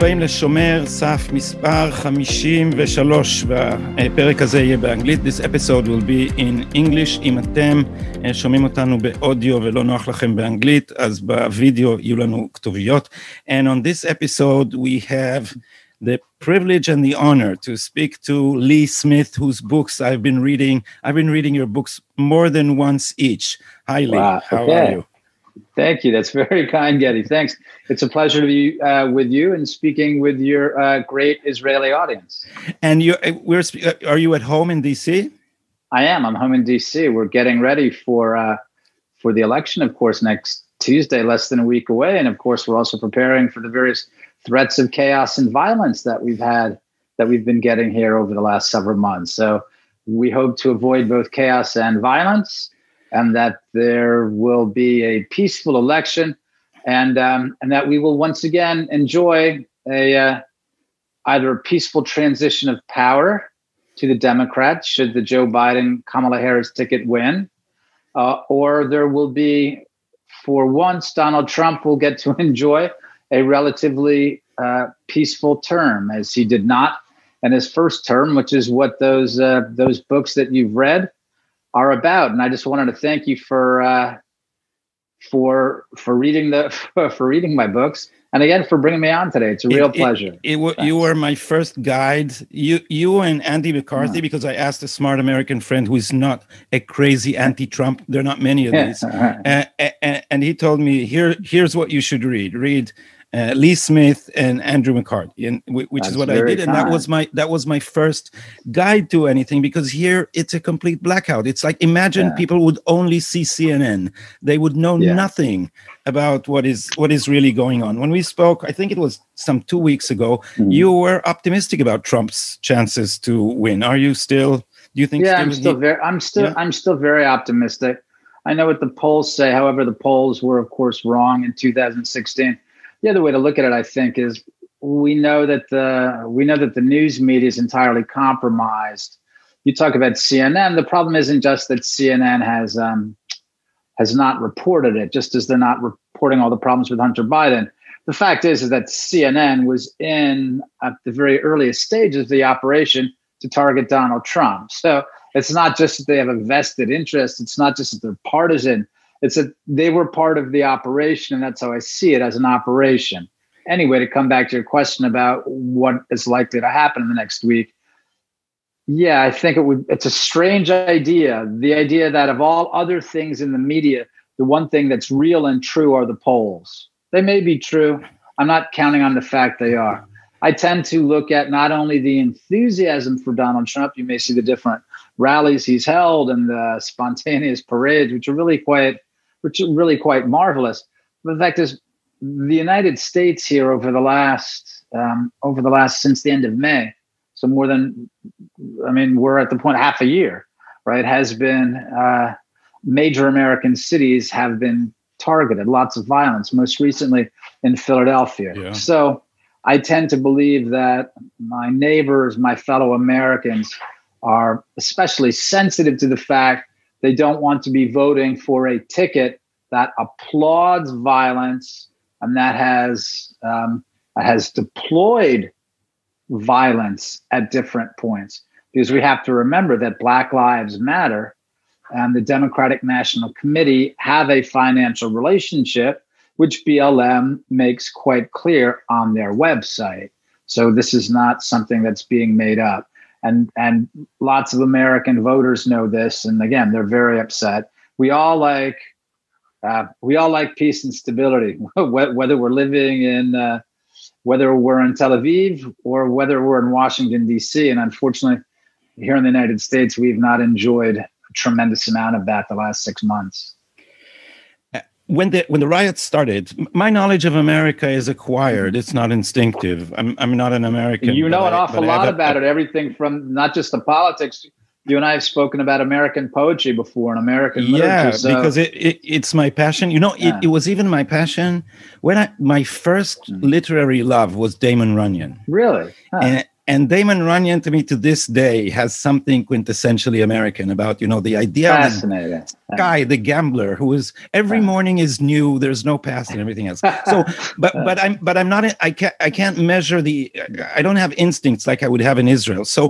ברוכים הבאים לשומר סף מספר 53, והפרק הזה יהיה באנגלית. This episode will be in English. אם אתם שומעים אותנו באודיו ולא נוח לכם באנגלית, אז בווידאו יהיו לנו כתוביות. And on this episode we have the privilege and the honor to speak to Lee Smith, whose books I've been reading. I've been reading your books more than once each. Hi, Lee. Wow, How okay. are you? Thank you. That's very kind, Gadi. Thanks. It's a pleasure to be uh, with you and speaking with your uh, great Israeli audience. And you, we're, uh, are you at home in DC? I am. I'm home in DC. We're getting ready for uh, for the election, of course, next Tuesday, less than a week away, and of course, we're also preparing for the various threats of chaos and violence that we've had that we've been getting here over the last several months. So we hope to avoid both chaos and violence and that there will be a peaceful election, and um, and that we will once again enjoy a uh, either a peaceful transition of power to the Democrats should the Joe Biden Kamala Harris ticket win, uh, or there will be, for once, Donald Trump will get to enjoy a relatively uh, peaceful term, as he did not in his first term, which is what those uh, those books that you've read are about. And I just wanted to thank you for uh, for for reading the for reading my books, and again for bringing me on today. It's a real It- it- pleasure. It, wa- you were my first guide. You, you and Andy McCarthy, Yeah. because I asked a smart American friend who is not a crazy anti-Trump. There are not many of these, and, and he told me here, here's what you should read. Read uh, Lee Smith and Andrew McCarthy, and whi- which is what I did. And that was my that was my first guide to anything because here it's a complete blackout. It's like imagine Yeah. people would only see CNN; they would know Yeah. nothing about what is what is really going on. When we spoke, I think it was some two weeks ago. Mhm. You were optimistic about Trump's chances to win. Are you still? Do you think? yeah, still I'm he- still very, I'm still, Yeah. I'm still very optimistic. I know what the polls say. However, the polls were, of course, wrong in 2016. The other way to look at it, I think, is we know that the we know that the news media is entirely compromised. You talk about CNN. The problem isn't just that CNN has um, has not reported it, just as they're not reporting all the problems with Hunter Biden. The fact is, is that CNN was in at the very earliest stages of the operation to target Donald Trump. So it's not just that they have a vested interest. It's not just that they're partisan. It's that they were part of the operation, and that's how I see it as an operation. Anyway, to come back to your question about what is likely to happen in the next week, yeah, I think it would. It's a strange idea. The idea that of all other things in the media, the one thing that's real and true are the polls. They may be true. I'm not counting on the fact they are. I tend to look at not only the enthusiasm for Donald Trump, you may see the different rallies he's held and the spontaneous parades, which are really quite, which are really quite marvelous. But the fact is, the United States here over the last, um, over the last since the end of May, so more than, I mean, we're at the point half a year, right? Has been uh, major American cities have been targeted, lots of violence, most recently in Philadelphia. Yeah. So I tend to believe that my neighbors, my fellow Americans, are especially sensitive to the fact they don't want to be voting for a ticket that applauds violence and that has um, has deployed violence at different points. Because we have to remember that Black Lives Matter and the Democratic National Committee have a financial relationship, which BLM makes quite clear on their website. So this is not something that's being made up. And, and lots of American voters know this. And again, they're very upset. We all like uh, we all like peace and stability, whether we're living in uh, whether we're in Tel Aviv or whether we're in Washington D.C. And unfortunately, here in the United States, we've not enjoyed a tremendous amount of that the last six months. When the when the riots started, my knowledge of America is acquired. It's not instinctive. I'm I'm not an American. you know an I- awful lot a- about it. Everything from not just the politics. You and I have spoken about American poetry before and American Yeah, literature. So, because it, it it's my passion. You know, Yeah. it, it was even my passion when I my first Mm. literary love was Damon Runyon. really, Huh. and and Damon Runyon to me to this day has something quintessentially American about you know the idea of the guy, the gambler, who is every morning is new. There's no past and everything else. So, but but I'm but I'm not. I can't I can't measure the. I don't have instincts like I would have in Israel. So.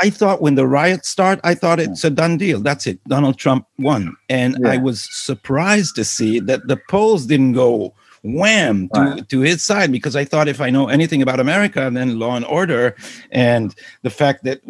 I thought when the riots start, I thought it's a done deal. That's it. Donald Trump won, and yeah. I was surprised to see that the polls didn't go wham to, right. to his side because I thought if I know anything about America, then law and order and the fact that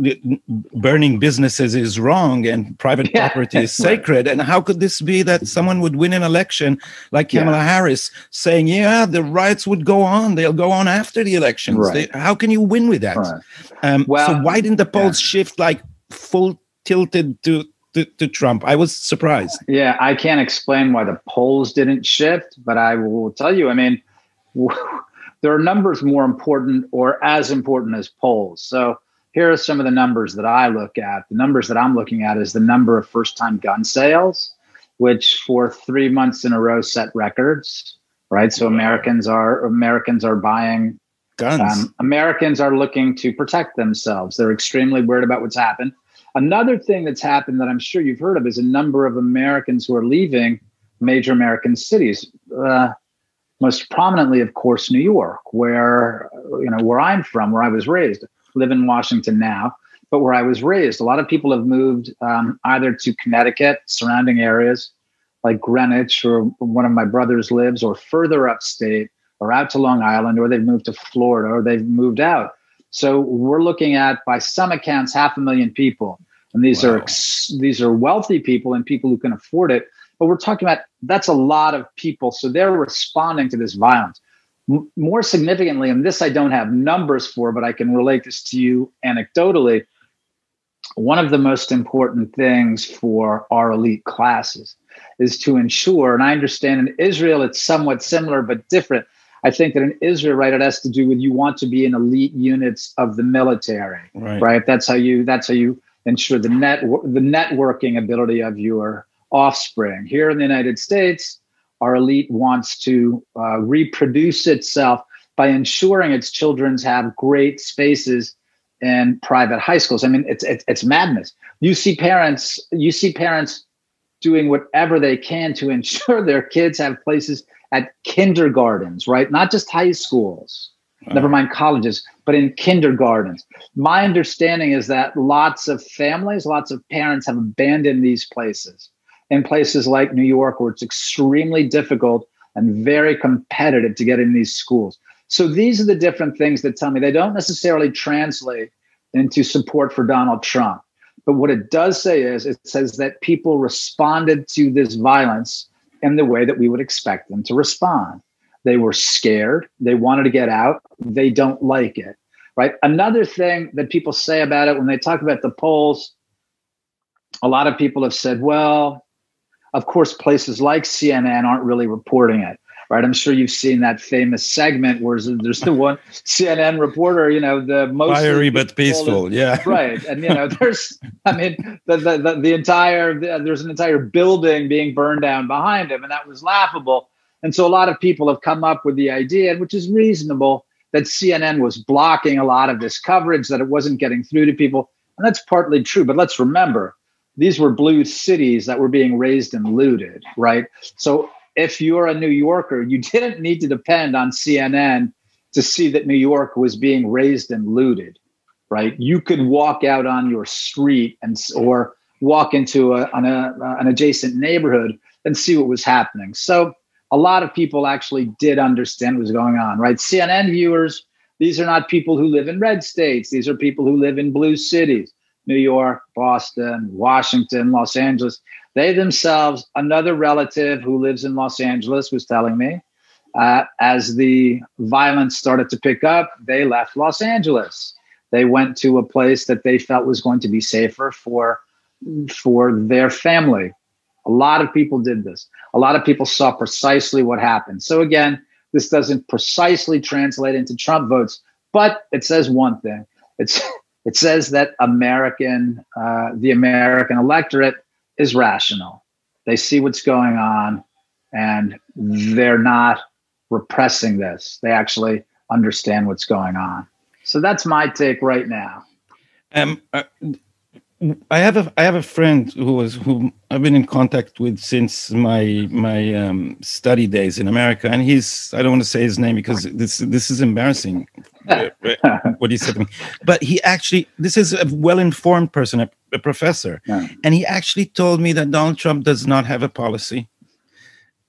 burning businesses is wrong and private yeah. property is sacred. And how could this be that someone would win an election like Kamala yeah. Harris saying, yeah, the riots would go on, they'll go on after the elections? Right. They, how can you win with that? Right. Um, well, so why didn't the polls shift like full tilted to to, to Trump. I was surprised. Yeah, I can't explain why the polls didn't shift, but I will tell you, I mean, there are numbers more important or as important as polls. So here are some of the numbers that I look at. The numbers that I'm looking at is the number of first time gun sales, which for three months in a row set records. Right. So Americans are Americans are buying guns. Um, Americans are looking to protect themselves. They're extremely worried about what's happened. Another thing that's happened that I'm sure you've heard of is a number of Americans who are leaving major American cities. Uh, most prominently, of course, New York, where you know where I'm from, where I was raised. Live in Washington now, but where I was raised, a lot of people have moved um, either to Connecticut, surrounding areas like Greenwich, or one of my brothers lives, or further upstate, or out to Long Island, or they've moved to Florida, or they've moved out. So we're looking at, by some accounts, half a million people and these wow. are these are wealthy people and people who can afford it but we're talking about that's a lot of people so they're responding to this violence M- more significantly and this i don't have numbers for but i can relate this to you anecdotally one of the most important things for our elite classes is to ensure and i understand in israel it's somewhat similar but different I think that in Israel, right, it has to do with you want to be in elite units of the military, right? right? That's how you. That's how you ensure the net the networking ability of your offspring. Here in the United States, our elite wants to uh, reproduce itself by ensuring its children have great spaces in private high schools. I mean, it's, it's it's madness. You see parents, you see parents doing whatever they can to ensure their kids have places at kindergartens, right? Not just high schools Uh-huh. never mind colleges, but in kindergartens. My understanding is that lots of families, lots of parents have abandoned these places in places like New York, where it's extremely difficult and very competitive to get in these schools. So these are the different things that tell me they don't necessarily translate into support for Donald Trump. But what it does say is it says that people responded to this violence in the way that we would expect them to respond. They were scared. They wanted to get out. They don't like it. Right. Another thing that people say about it when they talk about the polls, a lot of people have said, well, of course, places like CNN aren't really reporting it. Right. I'm sure you've seen that famous segment where there's the one CNN reporter, you know, the most fiery but peaceful. yeah. Right. And, you know, there's, I mean, the, the, the, the entire, there's an entire building being burned down behind him. And that was laughable and so a lot of people have come up with the idea, which is reasonable, that CNN was blocking a lot of this coverage, that it wasn't getting through to people. And that's partly true. But let's remember, these were blue cities that were being razed and looted, right? So if you're a New Yorker, you didn't need to depend on CNN to see that New York was being razed and looted, right? You could walk out on your street and or walk into a, a, uh, an adjacent neighborhood and see what was happening. So a lot of people actually did understand what was going on, right? CNN viewers, these are not people who live in red states. These are people who live in blue cities, New York, Boston, Washington, Los Angeles. They themselves, another relative who lives in Los Angeles was telling me, uh, as the violence started to pick up, they left Los Angeles. They went to a place that they felt was going to be safer for for their family. A lot of people did this. A lot of people saw precisely what happened. So again, this doesn't precisely translate into Trump votes, but it says one thing. It's it says that American, uh, the American electorate is rational. They see what's going on, and they're not repressing this. They actually understand what's going on. So that's my take right now. Um, uh, I have a I have a friend who was who I've been in contact with since my my um, study days in America, and he's I don't want to say his name because this this is embarrassing what he said to me, but he actually this is a well informed person, a, a professor, yeah. and he actually told me that Donald Trump does not have a policy,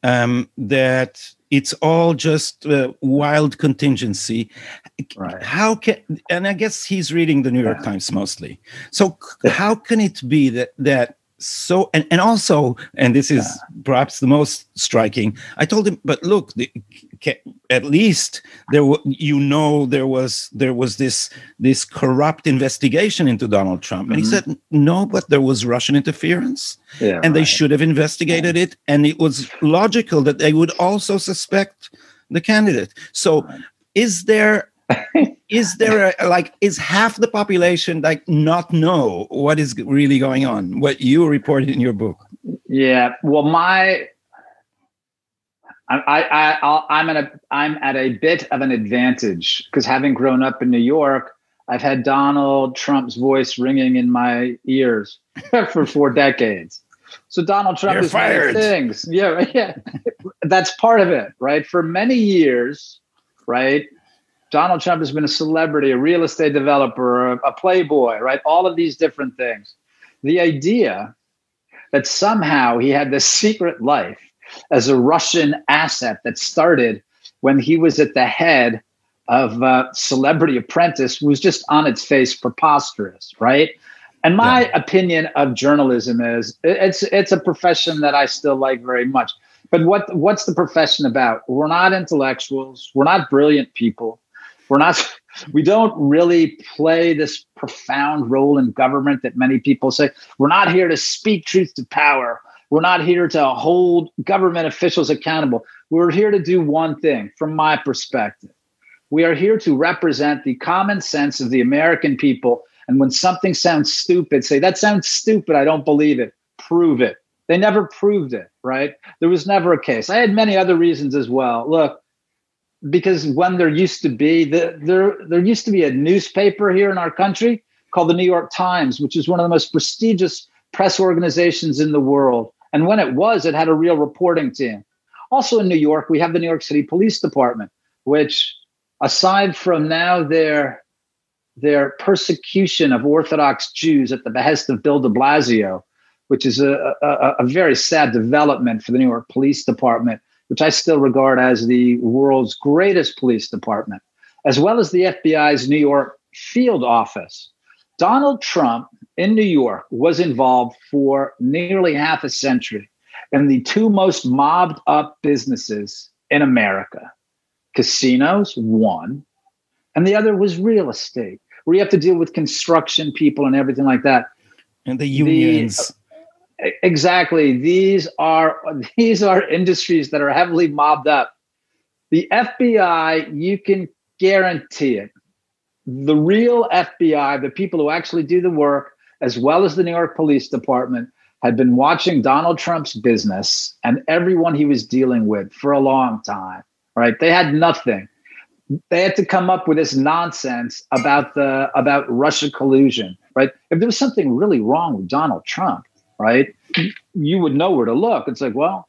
um, that it's all just uh, wild contingency right. how can and i guess he's reading the new york yeah. times mostly so how can it be that that so and, and also and this is yeah. perhaps the most striking i told him but look the, at least there you know there was there was this this corrupt investigation into donald trump mm-hmm. and he mm-hmm. said no but there was russian interference yeah, and right. they should have investigated yeah. it and it was logical that they would also suspect the candidate so right. is there is there a, like is half the population like not know what is really going on what you reported in your book yeah well my I, I, I I'm at a I'm at a bit of an advantage because having grown up in New York, I've had Donald Trump's voice ringing in my ears for four decades. So Donald Trump You're is fired. things. Yeah, yeah. That's part of it, right? For many years, right? Donald Trump has been a celebrity, a real estate developer, a, a playboy, right? All of these different things. The idea that somehow he had this secret life as a Russian asset that started when he was at the head of uh, Celebrity Apprentice was just on its face preposterous, right? And my yeah. opinion of journalism is it's it's a profession that I still like very much. But what what's the profession about? We're not intellectuals. We're not brilliant people. We're not, we don't really play this profound role in government that many people say. We're not here to speak truth to power. We're not here to hold government officials accountable. We're here to do one thing, from my perspective. We are here to represent the common sense of the American people. And when something sounds stupid, say, that sounds stupid. I don't believe it. Prove it. They never proved it, right? There was never a case. I had many other reasons as well. Look, because when there used to be the, there there used to be a newspaper here in our country called the New York Times, which is one of the most prestigious press organizations in the world. And when it was, it had a real reporting team. Also in New York, we have the New York City Police Department, which aside from now their their persecution of Orthodox Jews at the behest of Bill de Blasio, which is a, a, a very sad development for the New York Police Department which I still regard as the world's greatest police department, as well as the FBI's New York field office. Donald Trump in New York was involved for nearly half a century in the two most mobbed up businesses in America casinos, one, and the other was real estate, where you have to deal with construction people and everything like that. And the unions. The, uh, exactly. These are these are industries that are heavily mobbed up. The fbi you can guarantee it. The real fbi the people who actually do the work as well as the new york police department had been watching donald trump's business and everyone he was dealing with for a long time right? They had nothing. They had to come up with this nonsense about the about russia collusion right? If there was something really wrong with donald trump right? You would know where to look. It's like, well,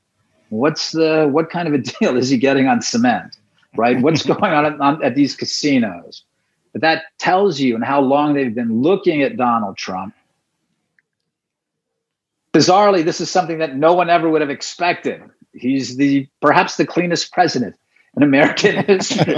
what's the what kind of a deal is he getting on cement, right? What's going on at, on at, these casinos? But that tells you and how long they've been looking at Donald Trump. Bizarrely, this is something that no one ever would have expected. He's the perhaps the cleanest president in American history.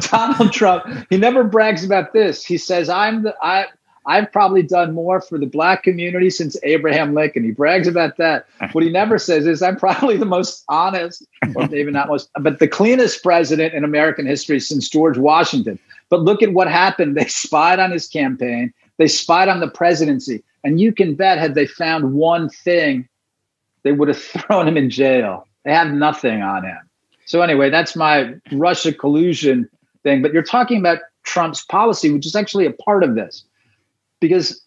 Donald Trump, he never brags about this. He says, I'm the I I've probably done more for the black community since Abraham Lincoln. He brags about that. What he never says is, I'm probably the most honest, or maybe not most, but the cleanest president in American history since George Washington. But look at what happened. They spied on his campaign, they spied on the presidency. And you can bet, had they found one thing, they would have thrown him in jail. They have nothing on him. So, anyway, that's my Russia collusion thing. But you're talking about Trump's policy, which is actually a part of this because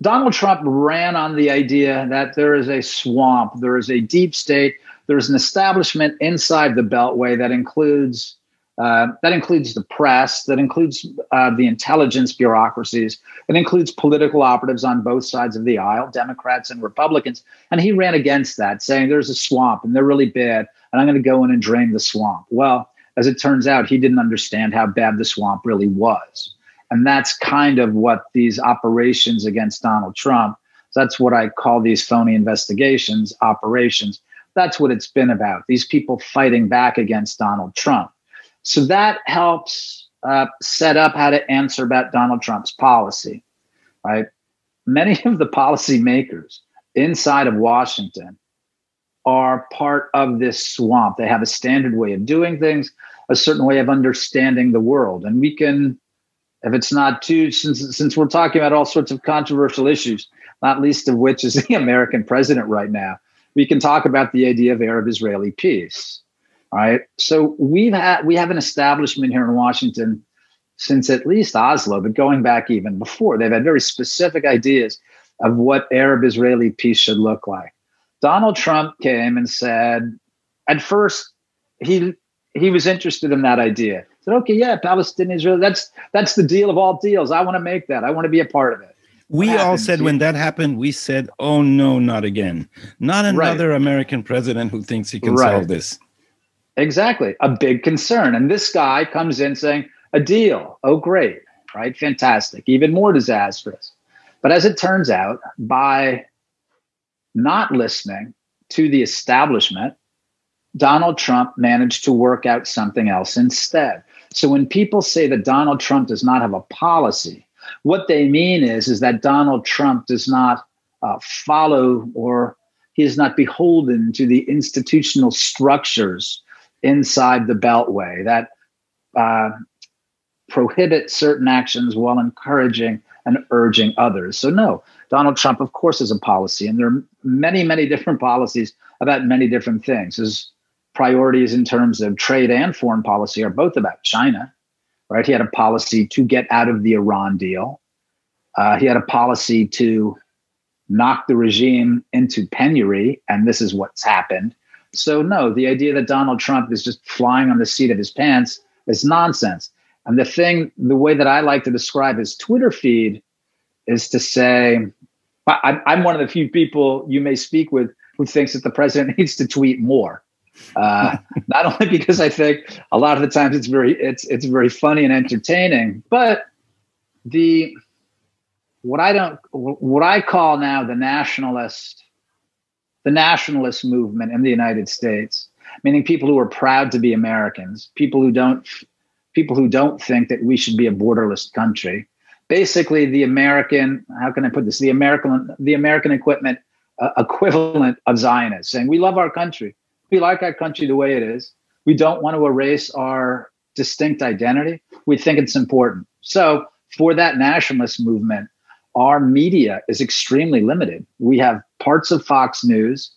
Donald Trump ran on the idea that there is a swamp, there is a deep state, there's an establishment inside the Beltway that includes Uh, that includes the press, that includes uh, the intelligence bureaucracies, it includes political operatives on both sides of the aisle, Democrats and Republicans. And he ran against that, saying there's a swamp and they're really bad, and I'm going to go in and drain the swamp. Well, as it turns out, he didn't understand how bad the swamp really was. And that's kind of what these operations against Donald Trump, that's what I call these phony investigations, operations. That's what it's been about. These people fighting back against Donald Trump. So that helps uh, set up how to answer about Donald Trump's policy, right? Many of the policymakers inside of Washington are part of this swamp. They have a standard way of doing things, a certain way of understanding the world. And we can, if it's not too, since, since we're talking about all sorts of controversial issues, not least of which is the American president right now, we can talk about the idea of Arab Israeli peace. All right. So we've had we have an establishment here in Washington since at least Oslo, but going back even before. They've had very specific ideas of what Arab Israeli peace should look like. Donald Trump came and said, at first, he he was interested in that idea. Okay, yeah, Palestinian Israel, that's that's the deal of all deals. I want to make that. I want to be a part of it. We all said when that happened, we said, "Oh no, not again! Not another right. American president who thinks he can right. solve this." Exactly, a big concern. And this guy comes in saying, "A deal? Oh, great! Right? Fantastic! Even more disastrous." But as it turns out, by not listening to the establishment, Donald Trump managed to work out something else instead. So when people say that Donald Trump does not have a policy, what they mean is, is that Donald Trump does not uh, follow or he is not beholden to the institutional structures inside the Beltway that uh, prohibit certain actions while encouraging and urging others. So, no, Donald Trump, of course, has a policy, and there are many, many different policies about many different things. His priorities in terms of trade and foreign policy are both about China right? He had a policy to get out of the Iran deal. Uh, he had a policy to knock the regime into penury, and this is what's happened. So, no, the idea that Donald Trump is just flying on the seat of his pants is nonsense. And the thing, the way that I like to describe his Twitter feed is to say, I'm one of the few people you may speak with who thinks that the president needs to tweet more. Uh, not only because I think a lot of the times it's very it's it's very funny and entertaining, but the what I don't what I call now the nationalist the nationalist movement in the United States, meaning people who are proud to be Americans, people who don't people who don't think that we should be a borderless country. Basically, the American how can I put this? The American the American equipment uh, equivalent of Zionists, saying we love our country we like our country the way it is. We don't want to erase our distinct identity. We think it's important. So, for that nationalist movement, our media is extremely limited. We have parts of Fox News,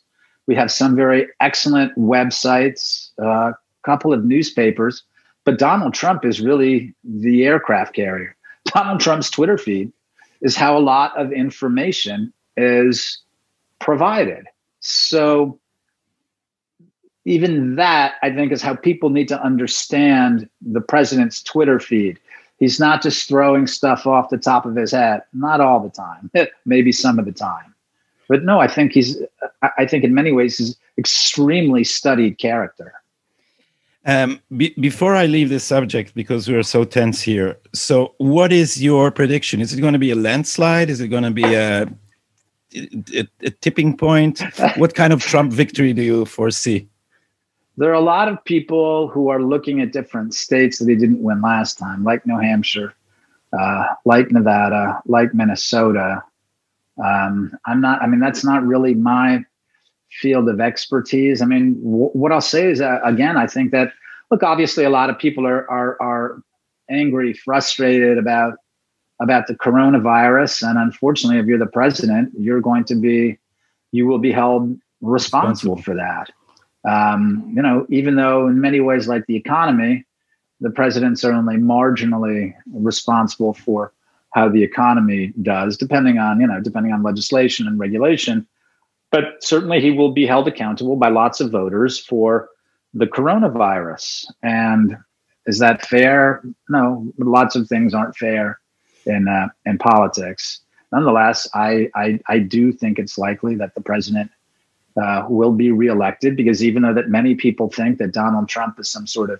we have some very excellent websites, a uh, couple of newspapers, but Donald Trump is really the aircraft carrier. Donald Trump's Twitter feed is how a lot of information is provided. So even that, I think, is how people need to understand the president's Twitter feed. He's not just throwing stuff off the top of his head, not all the time, maybe some of the time. But no, I think he's, I think in many ways, he's extremely studied character. Um, be, before I leave this subject, because we're so tense here, so what is your prediction? Is it going to be a landslide? Is it going to be a, a, a tipping point? what kind of Trump victory do you foresee? There are a lot of people who are looking at different states that he didn't win last time, like New Hampshire, uh, like Nevada, like Minnesota. Um, I'm not. I mean, that's not really my field of expertise. I mean, w- what I'll say is, uh, again, I think that look, obviously, a lot of people are are are angry, frustrated about about the coronavirus, and unfortunately, if you're the president, you're going to be you will be held responsible for that. Um, you know, even though in many ways, like the economy, the president's are only marginally responsible for how the economy does, depending on you know, depending on legislation and regulation. But certainly, he will be held accountable by lots of voters for the coronavirus. And is that fair? No, lots of things aren't fair in uh, in politics. Nonetheless, I, I I do think it's likely that the president uh, will be reelected because even though that many people think that Donald Trump is some sort of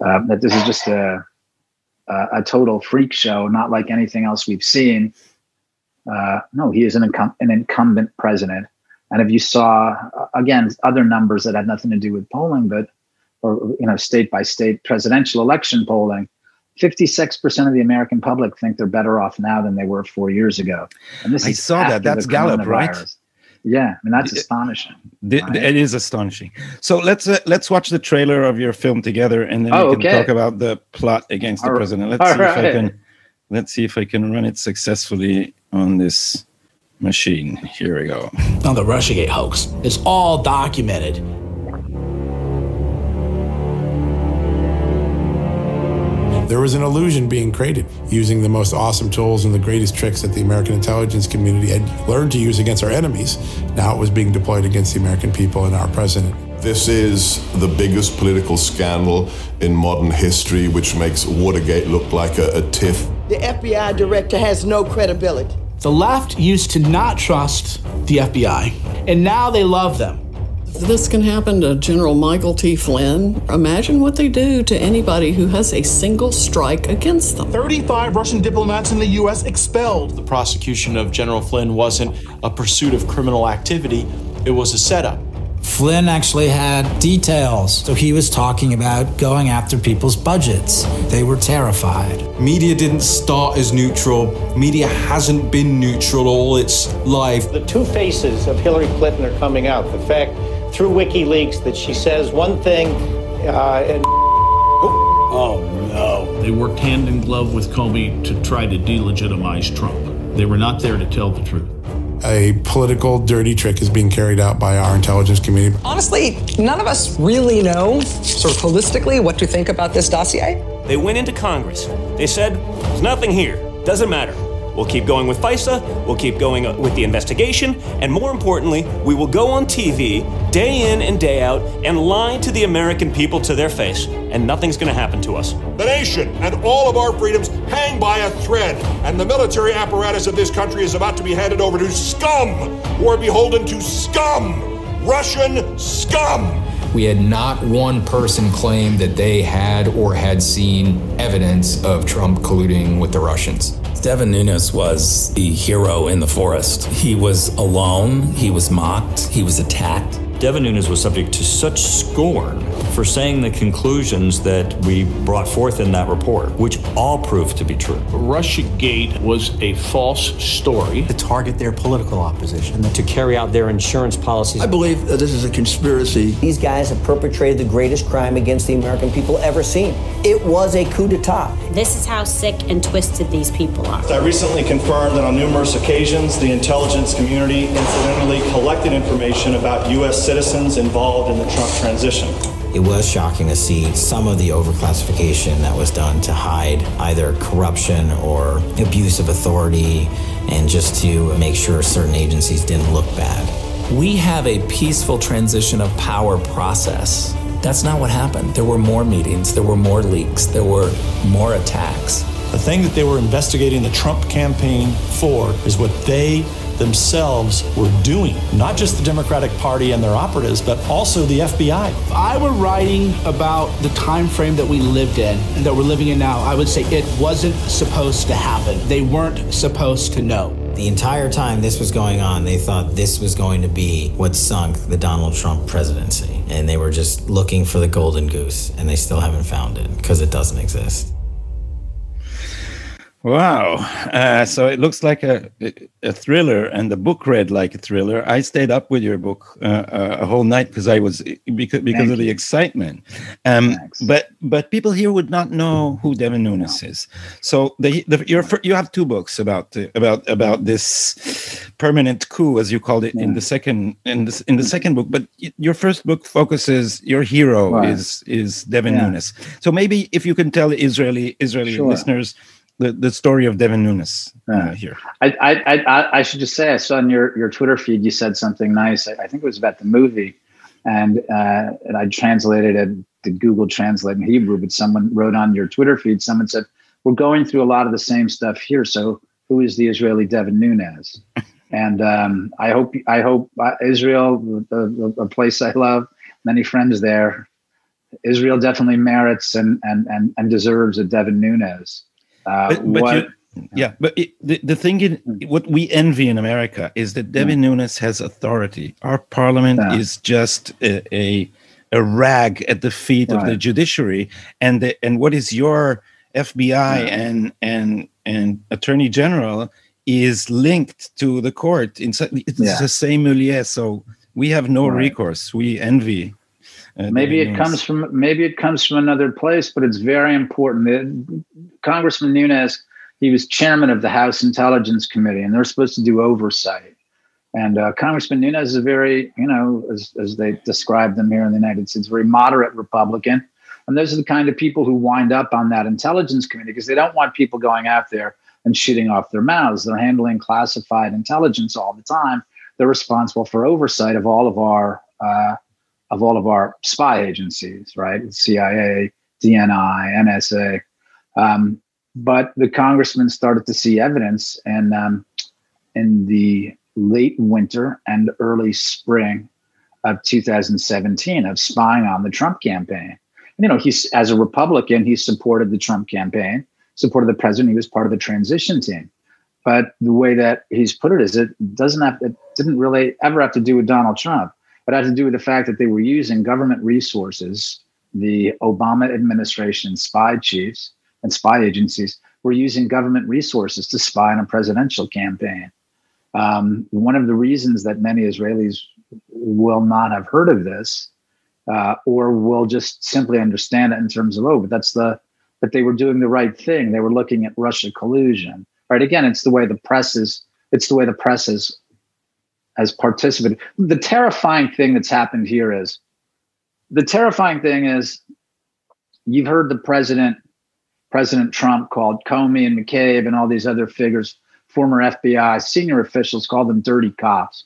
uh, that this is just a, a, a total freak show, not like anything else we've seen. Uh, no, he is an, incum- an incumbent president. And if you saw uh, again other numbers that had nothing to do with polling, but or you know state by state presidential election polling, 56% of the American public think they're better off now than they were four years ago. And this I saw that. That's Gallup, right? Yeah, I mean that's astonishing. right? It is astonishing. So let's uh, let's watch the trailer of your film together, and then oh, we can okay. talk about the plot against All the president. Let's see right. if I can. Let's see if I can run it successfully on this machine. Here we go. On the Russiagate hoax, it's all documented. There was an illusion being created using the most awesome tools and the greatest tricks that the American intelligence community had learned to use against our enemies. Now it was being deployed against the American people and our president. This is the biggest political scandal in modern history, which makes Watergate look like a, a tiff. The FBI director has no credibility. The left used to not trust the FBI, and now they love them. This can happen to General Michael T. Flynn. Imagine what they do to anybody who has a single strike against them. 35 Russian diplomats in the U.S. expelled. The prosecution of General Flynn wasn't a pursuit of criminal activity, it was a setup. Flynn actually had details. So he was talking about going after people's budgets. They were terrified. Media didn't start as neutral. Media hasn't been neutral all its life. The two faces of Hillary Clinton are coming out. The fact through WikiLeaks that she says one thing uh, and. Oh, no. They worked hand in glove with Comey to try to delegitimize Trump. They were not there to tell the truth. A political dirty trick is being carried out by our intelligence community. Honestly, none of us really know, sort of holistically, what to think about this dossier. They went into Congress. They said, there's nothing here. Doesn't matter. We'll keep going with FISA, we'll keep going with the investigation, and more importantly, we will go on TV day in and day out and lie to the American people to their face, and nothing's going to happen to us. The nation and all of our freedoms hang by a thread, and the military apparatus of this country is about to be handed over to scum who are beholden to scum! Russian scum! We had not one person claim that they had or had seen evidence of Trump colluding with the Russians. Devin Nunes was the hero in the forest. He was alone, he was mocked, he was attacked. Devin Nunes was subject to such scorn for saying the conclusions that we brought forth in that report, which all proved to be true. Russiagate was a false story. To target their political opposition. And to carry out their insurance policies. I believe that this is a conspiracy. These guys have perpetrated the greatest crime against the American people ever seen. It was a coup d'etat. This is how sick and twisted these people are. I recently confirmed that on numerous occasions, the intelligence community incidentally collected information about U.S citizens involved in the Trump transition. It was shocking to see some of the overclassification that was done to hide either corruption or abuse of authority and just to make sure certain agencies didn't look bad. We have a peaceful transition of power process. That's not what happened. There were more meetings, there were more leaks, there were more attacks. The thing that they were investigating the Trump campaign for is what they themselves were doing, not just the Democratic Party and their operatives, but also the FBI. If I were writing about the time frame that we lived in and that we're living in now, I would say it wasn't supposed to happen. They weren't supposed to know. The entire time this was going on, they thought this was going to be what sunk the Donald Trump presidency. And they were just looking for the golden goose, and they still haven't found it because it doesn't exist. Wow. Uh, so it looks like a, a thriller, and the book read like a thriller. I stayed up with your book uh, uh a whole night because I was because because of the excitement. Um, but but people here would not know who Devin Nunes is. So the, the you're, you have two books about about about this permanent coup, as you called it, yeah. in the second in the in the second book. But your first book focuses your hero wow. is is Devin yeah. Nunes. So maybe if you can tell Israeli Israeli sure. listeners the, the story of Devin Nunes uh, here. I, I, I I should just say I saw on your your Twitter feed you said something nice. I, I think it was about the movie, and uh, and I translated it did Google translate in Hebrew, but someone wrote on your Twitter feed, someone said, We're going through a lot of the same stuff here. So who is the Israeli Devin Nunes? and um, I hope I hope uh, Israel, a, a, place I love, many friends there. Israel definitely merits and and and, and deserves a Devin Nunes. Uh, but, but what, you, yeah, but it, the, the thing in what we envy in America is that Devin yeah. Nunes has authority. Our parliament yeah. is just a, a, a rag at the feet right. of the judiciary, and the, and what is your FBI yeah. and and and Attorney General is linked to the court. It's the same milieu, so we have no right. recourse. We envy. Maybe it comes from maybe it comes from another place, but it's very important. That Congressman Nunes he was chairman of the House Intelligence Committee, and they're supposed to do oversight. And uh, Congressman Nunes is a very, you know, as, as they describe them here in the United States, very moderate Republican. And those are the kind of people who wind up on that intelligence committee because they don't want people going out there and shooting off their mouths. They're handling classified intelligence all the time. They're responsible for oversight of all of our uh, of all of our spy agencies, right? CIA, DNI, NSA. Um, but the congressman started to see evidence and um, in the late winter and early spring of 2017 of spying on the Trump campaign. you know, he's as a Republican, he supported the Trump campaign, supported the president. He was part of the transition team. But the way that he's put it is, it doesn't have, it didn't really ever have to do with Donald Trump. It had to do with the fact that they were using government resources, the Obama administration spy chiefs, and spy agencies were using government resources to spy on a presidential campaign. Um, one of the reasons that many Israelis will not have heard of this uh, or will just simply understand it in terms of, oh, but that's the, but they were doing the right thing. They were looking at Russia collusion. Right. Again, it's the way the press is, it's the way the press is has participated. The terrifying thing that's happened here is the terrifying thing is you've heard the president President Trump called Comey and McCabe and all these other figures, former FBI senior officials, called them dirty cops.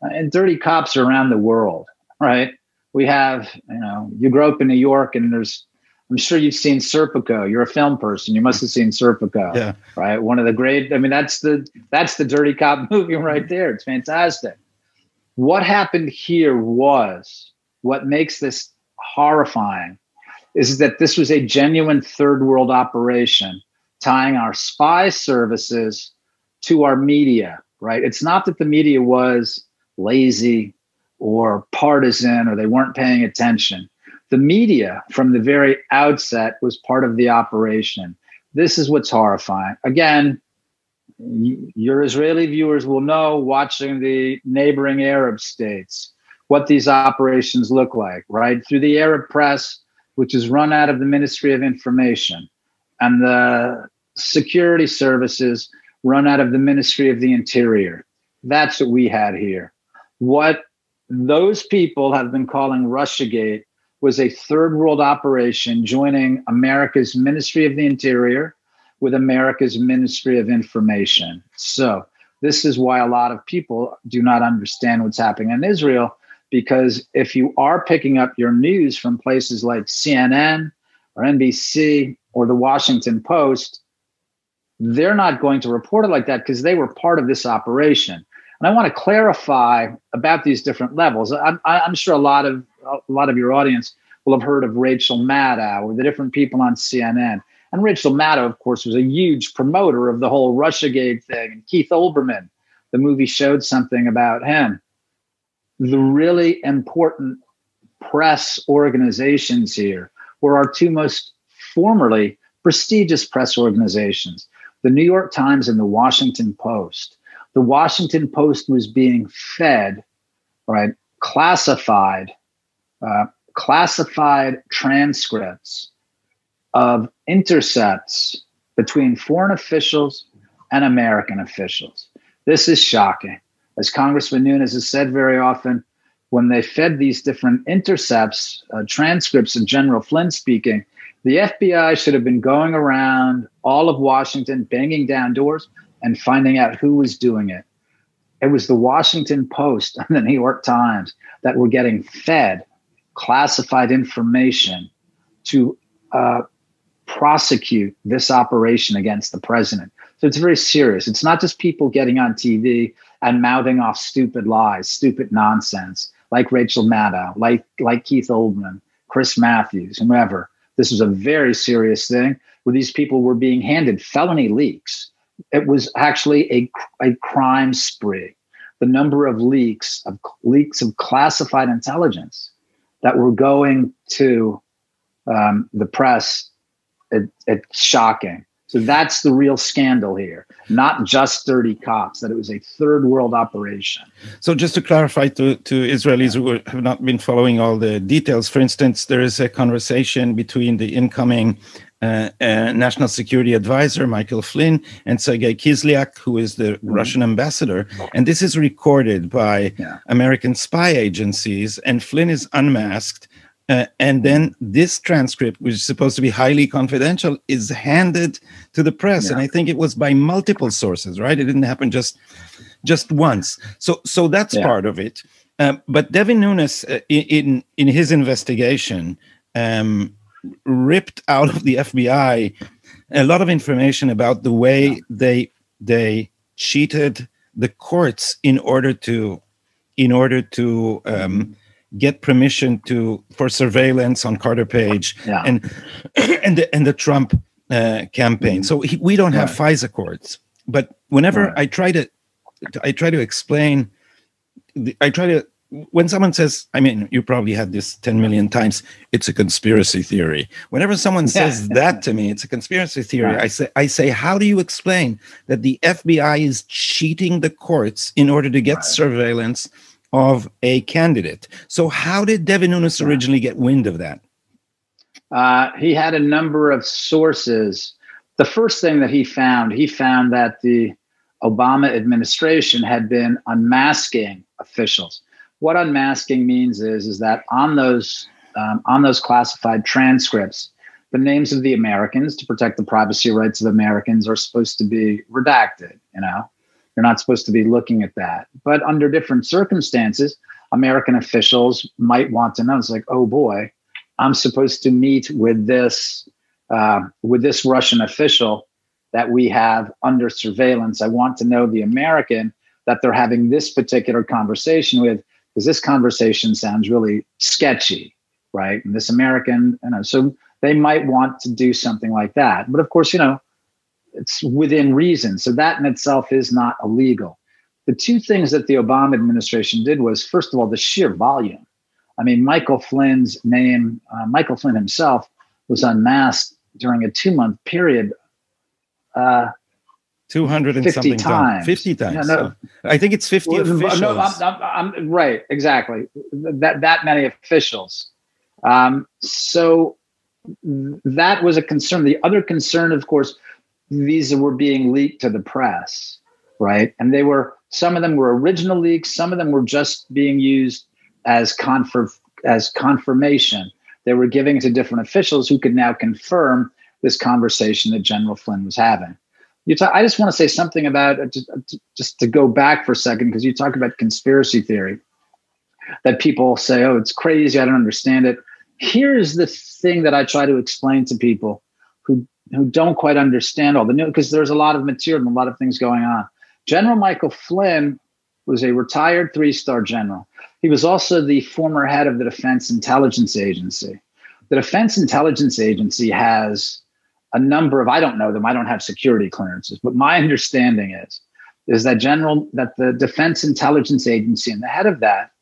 And dirty cops are around the world, right? We have, you know, you grow up in New York and there's, I'm sure you've seen Serpico. You're a film person. You must have seen Serpico, yeah. right? One of the great, I mean, that's the, that's the dirty cop movie right there. It's fantastic. What happened here was what makes this horrifying is that this was a genuine third world operation tying our spy services to our media, right? It's not that the media was lazy or partisan or they weren't paying attention. The media from the very outset was part of the operation. This is what's horrifying. Again, your Israeli viewers will know watching the neighboring Arab states what these operations look like, right? Through the Arab press, which is run out of the Ministry of Information, and the security services run out of the Ministry of the Interior. That's what we had here. What those people have been calling Russiagate was a third world operation joining America's Ministry of the Interior with America's Ministry of Information. So, this is why a lot of people do not understand what's happening in Israel because if you are picking up your news from places like CNN or NBC or the Washington Post, they're not going to report it like that because they were part of this operation. And I want to clarify about these different levels. I'm, I'm sure a lot of a lot of your audience will have heard of Rachel Maddow or the different people on CNN. And Rachel Maddow, of course, was a huge promoter of the whole Russiagate thing. And Keith Olbermann, the movie showed something about him the really important press organizations here were our two most formerly prestigious press organizations the New York Times and the Washington Post. The Washington Post was being fed, right, classified, uh, classified transcripts of intercepts between foreign officials and American officials. This is shocking as Congressman Nunes has said very often, when they fed these different intercepts, uh, transcripts of General Flynn speaking, the FBI should have been going around all of Washington, banging down doors and finding out who was doing it. It was the Washington Post and the New York Times that were getting fed classified information to uh, prosecute this operation against the president. So it's very serious. It's not just people getting on TV and mouthing off stupid lies, stupid nonsense, like Rachel Maddow, like like Keith Olbermann, Chris Matthews, whoever. This was a very serious thing where these people were being handed felony leaks. It was actually a, a crime spree. The number of leaks of leaks of classified intelligence that were going to um, the press, it, it's shocking. So that's the real scandal here, not just 30 cops, that it was a third world operation. So, just to clarify to, to Israelis who have not been following all the details, for instance, there is a conversation between the incoming uh, uh, National Security Advisor Michael Flynn and Sergei Kislyak, who is the mm-hmm. Russian ambassador. And this is recorded by yeah. American spy agencies, and Flynn is unmasked uh, and then this transcript, which is supposed to be highly confidential, is handed to the press. Yeah. And I think it was by multiple sources, right? It didn't happen just just once. So so that's yeah. part of it. Um, but Devin Nunes, uh, in in his investigation, um, ripped out of the FBI a lot of information about the way yeah. they they cheated the courts in order to in order to um, get permission to for surveillance on Carter Page yeah. and and the, and the Trump uh, campaign. Mm-hmm. So he, we don't have right. FISA courts, but whenever right. I try to I try to explain, I try to when someone says, I mean, you probably had this 10 million times, it's a conspiracy theory. Whenever someone says that to me, it's a conspiracy theory. Right. I say, I say, how do you explain that the FBI is cheating the courts in order to get right. surveillance of a candidate. So, how did Devin Nunes originally get wind of that? Uh, he had a number of sources. The first thing that he found, he found that the Obama administration had been unmasking officials. What unmasking means is, is that on those um, on those classified transcripts, the names of the Americans to protect the privacy rights of Americans are supposed to be redacted. You know, you're not supposed to be looking at that. But under different circumstances, American officials might want to know. It's like, oh boy, I'm supposed to meet with this uh, with this Russian official that we have under surveillance. I want to know the American that they're having this particular conversation with because this conversation sounds really sketchy, right? And this American, you know, so they might want to do something like that. But of course, you know, it's within reason. So that in itself is not illegal. The two things that the Obama administration did was, first of all, the sheer volume. I mean, Michael Flynn's name, uh, Michael Flynn himself, was unmasked during a two month period. Uh, 200 and something times. 50 times. Yeah, no, so I think it's 50 well, officials. No, I'm, I'm, I'm, right, exactly. That, that many officials. Um, so that was a concern. The other concern, of course, these were being leaked to the press, right? And they were some of them were original leaks, some of them were just being used as confirm as confirmation. They were giving to different officials who could now confirm this conversation that General Flynn was having. You talk, I just want to say something about uh, just, uh, just to go back for a second because you talk about conspiracy theory that people say, "Oh, it's crazy. I don't understand it." Here's the thing that I try to explain to people who who don't quite understand all the new because there's a lot of material and a lot of things going on. General Michael Flynn was a retired three-star general. He was also the former head of the Defense Intelligence Agency. The Defense Intelligence Agency has a number of I don't know them. I don't have security clearances, but my understanding is is that general that the Defense Intelligence Agency and the head of that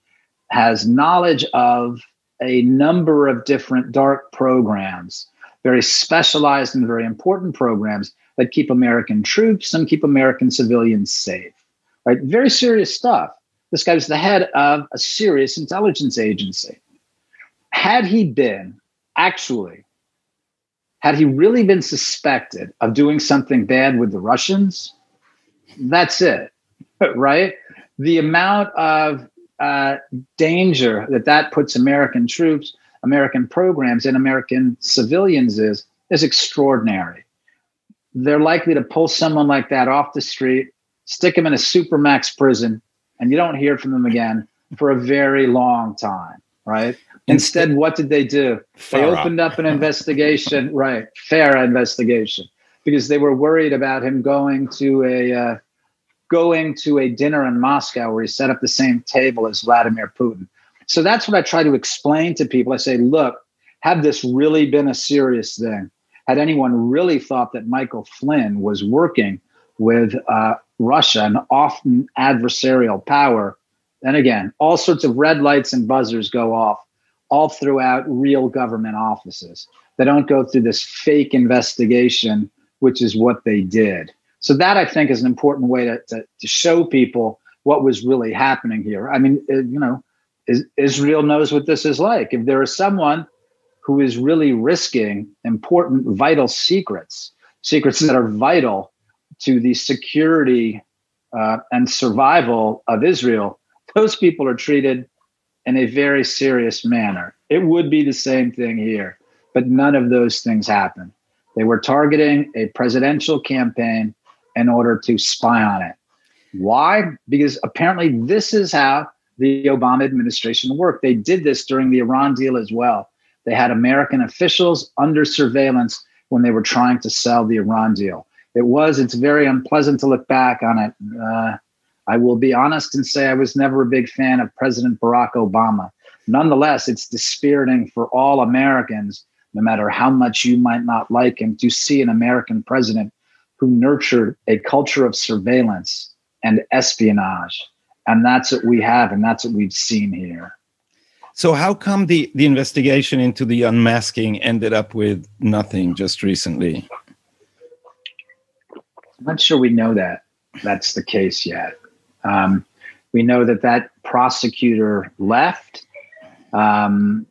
has knowledge of a number of different dark programs very specialized and very important programs that keep American troops some keep American civilians safe. Right? Very serious stuff. This guy was the head of a serious intelligence agency. Had he been actually, had he really been suspected of doing something bad with the Russians, that's it, right? The amount of uh, danger that that puts American troops American programs and American civilians is is extraordinary. They're likely to pull someone like that off the street, stick him in a supermax prison, and you don't hear from them again for a very long time, right? Instead, what did they do? They opened up an investigation, right? Fair investigation, because they were worried about him going to a uh, going to a dinner in Moscow where he set up the same table as Vladimir Putin. So that's what I try to explain to people. I say, look, had this really been a serious thing, had anyone really thought that Michael Flynn was working with uh, Russia, an often adversarial power, then again, all sorts of red lights and buzzers go off all throughout real government offices. They don't go through this fake investigation, which is what they did. So that I think is an important way to, to, to show people what was really happening here. I mean, you know, is, Israel knows what this is like. If there is someone who is really risking important, vital secrets, secrets that are vital to the security uh, and survival of Israel, those people are treated in a very serious manner. It would be the same thing here, but none of those things happened. They were targeting a presidential campaign in order to spy on it. Why? Because apparently this is how the Obama administration worked. They did this during the Iran deal as well. They had American officials under surveillance when they were trying to sell the Iran deal. It was, it's very unpleasant to look back on it. Uh, I will be honest and say I was never a big fan of President Barack Obama. Nonetheless, it's dispiriting for all Americans, no matter how much you might not like him, to see an American president who nurtured a culture of surveillance and espionage. And that's what we have, and that's what we've seen here. So, how come the, the investigation into the unmasking ended up with nothing just recently? I'm not sure we know that that's the case yet. Um, we know that that prosecutor left, um,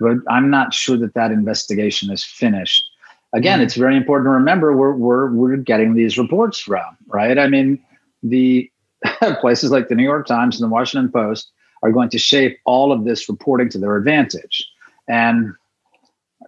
but I'm not sure that that investigation is finished again, it's very important to remember where we're, we're getting these reports from, right? I mean, the places like the New York Times and the Washington Post are going to shape all of this reporting to their advantage. And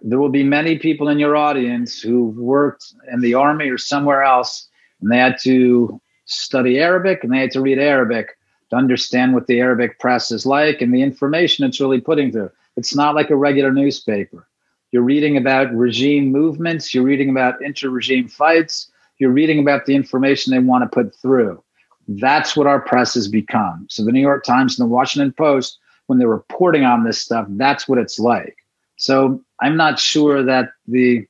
there will be many people in your audience who worked in the army or somewhere else, and they had to study Arabic and they had to read Arabic to understand what the Arabic press is like and the information it's really putting through. It's not like a regular newspaper. You're reading about regime movements. You're reading about inter regime fights. You're reading about the information they want to put through. That's what our press has become. So the New York Times and the Washington Post, when they're reporting on this stuff, that's what it's like. So I'm not sure that the